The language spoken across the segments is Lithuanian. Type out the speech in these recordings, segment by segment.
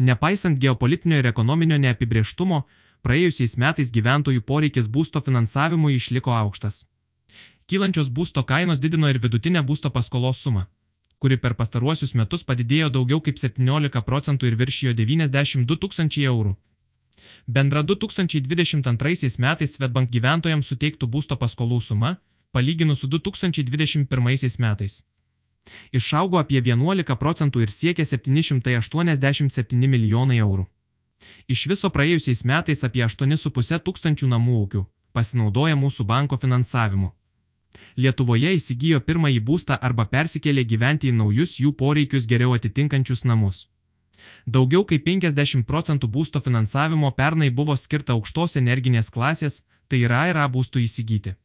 Nepaisant geopolitinio ir ekonominio neapibrieštumo, praėjusiais metais gyventojų poreikis būsto finansavimui išliko aukštas. Kylančios būsto kainos didino ir vidutinę būsto paskolos sumą, kuri per pastaruosius metus padidėjo daugiau kaip 17 procentų ir viršijo 92 tūkstančiai eurų. Bendra 2022 metais Svetbank gyventojams suteiktų būsto paskolų suma, palyginus su 2021 metais. Išaugo apie 11 procentų ir siekia 787 milijonai eurų. Iš viso praėjusiais metais apie 8,5 tūkstančių namų ūkių pasinaudoja mūsų banko finansavimu. Lietuvoje įsigijo pirmąjį būstą arba persikėlė gyventi į naujus jų poreikius geriau atitinkančius namus. Daugiau kaip 50 procentų būsto finansavimo pernai buvo skirta aukštos energinės klasės, tai yra yra būstų įsigyti.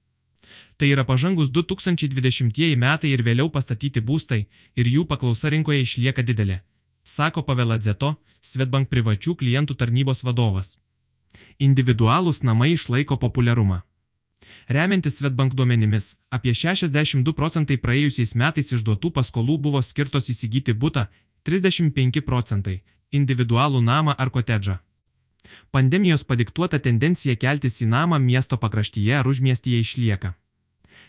Tai yra pažangus 2020 metai ir vėliau pastatyti būstai ir jų paklausa rinkoje išlieka didelė, sako Paveladzeto, Svetbank privačių klientų tarnybos vadovas. Individualūs namai išlaiko populiarumą. Remiantis Svetbank duomenimis, apie 62 procentai praėjusiais metais išduotų paskolų buvo skirtos įsigyti būtą, 35 procentai - individualų namą ar kotedžą. Pandemijos padiktuota tendencija keltis į namą miesto pakraštyje ar užmiestyje išlieka.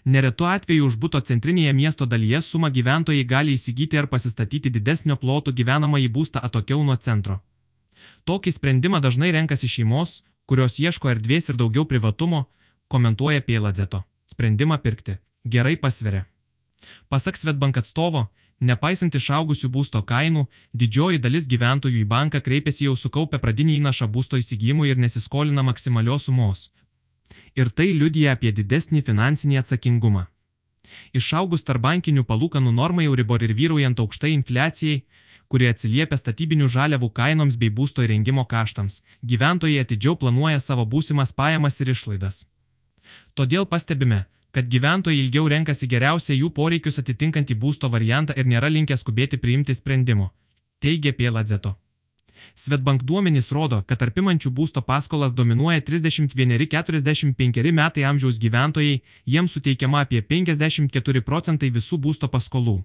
Neretu atveju už būto centrinėje miesto dalyje sumą gyventojai gali įsigyti ar pasistatyti didesnio ploto gyvenamąjį būstą atokiau nuo centro. Tokį sprendimą dažnai renkasi šeimos, kurios ieško erdvės ir daugiau privatumo, komentuoja Pėladzeto. Sprendimą pirkti gerai pasveria. Pasak Svetbank atstovo, Nepaisant išaugusių būsto kainų, didžioji dalis gyventojų į banką kreipiasi jau sukaupę pradinį įnašą būsto įsigijimui ir nesiskolina maksimalios sumos. Ir tai liudija apie didesnį finansinį atsakingumą. Išaugus tarbankinių palūkanų normai Euribor ir vyraujant aukštai infliacijai, kurie atsiliepia statybinių žaliavų kainoms bei būsto įrengimo kaštams, gyventojai atidžiau planuoja savo būsimas pajamas ir išlaidas. Todėl pastebime, kad gyventojai ilgiau renkasi geriausią jų poreikius atitinkantį būsto variantą ir nėra linkę skubėti priimti sprendimo, teigia Pieladzeto. Svetbank duomenys rodo, kad tarpimančių būsto paskolas dominuoja 31-45 metai amžiaus gyventojai, jiems suteikiama apie 54 procentai visų būsto paskolų.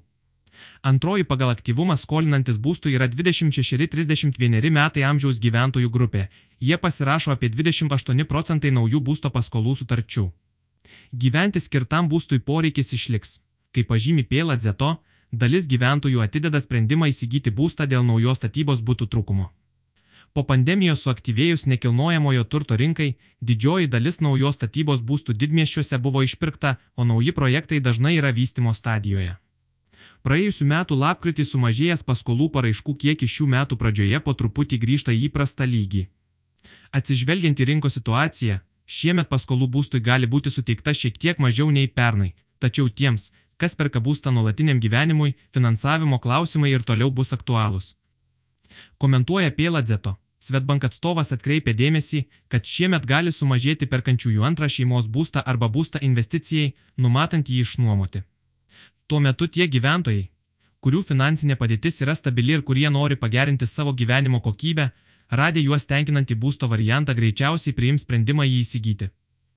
Antroji pagal aktyvumą skolinantis būstų yra 26-31 metai amžiaus gyventojų grupė, jie pasirašo apie 28 procentai naujų būsto paskolų sutarčių. Gyventi skirtam būstui poreikis išliks. Kaip pažymi Pėla Zeto, dalis gyventojų atideda sprendimą įsigyti būstą dėl naujos statybos būtų trūkumo. Po pandemijos suaktyvėjus nekilnojamojo turto rinkai, didžioji dalis naujos statybos būstų didmieščiuose buvo išpirkta, o nauji projektai dažnai yra vystimo stadijoje. Praėjusiu metu lapkritį sumažėjęs paskolų paraiškų kiekis šių metų pradžioje po truputį grįžta į įprastą lygį. Atsižvelgiant į rinkos situaciją, Šiemet paskolų būstui gali būti suteikta šiek tiek mažiau nei pernai, tačiau tiems, kas perka būstą nuolatiniam gyvenimui, finansavimo klausimai ir toliau bus aktualūs. Komentuoja Pėladzeto. Svetbank atstovas atkreipė dėmesį, kad šiemet gali sumažėti perkančiųjų antrą šeimos būstą arba būstą investicijai, numatant jį išnuomoti. Tuo metu tie gyventojai, kurių finansinė padėtis yra stabili ir kurie nori pagerinti savo gyvenimo kokybę, radę juos tenkinantį būsto variantą greičiausiai priims sprendimą jį įsigyti.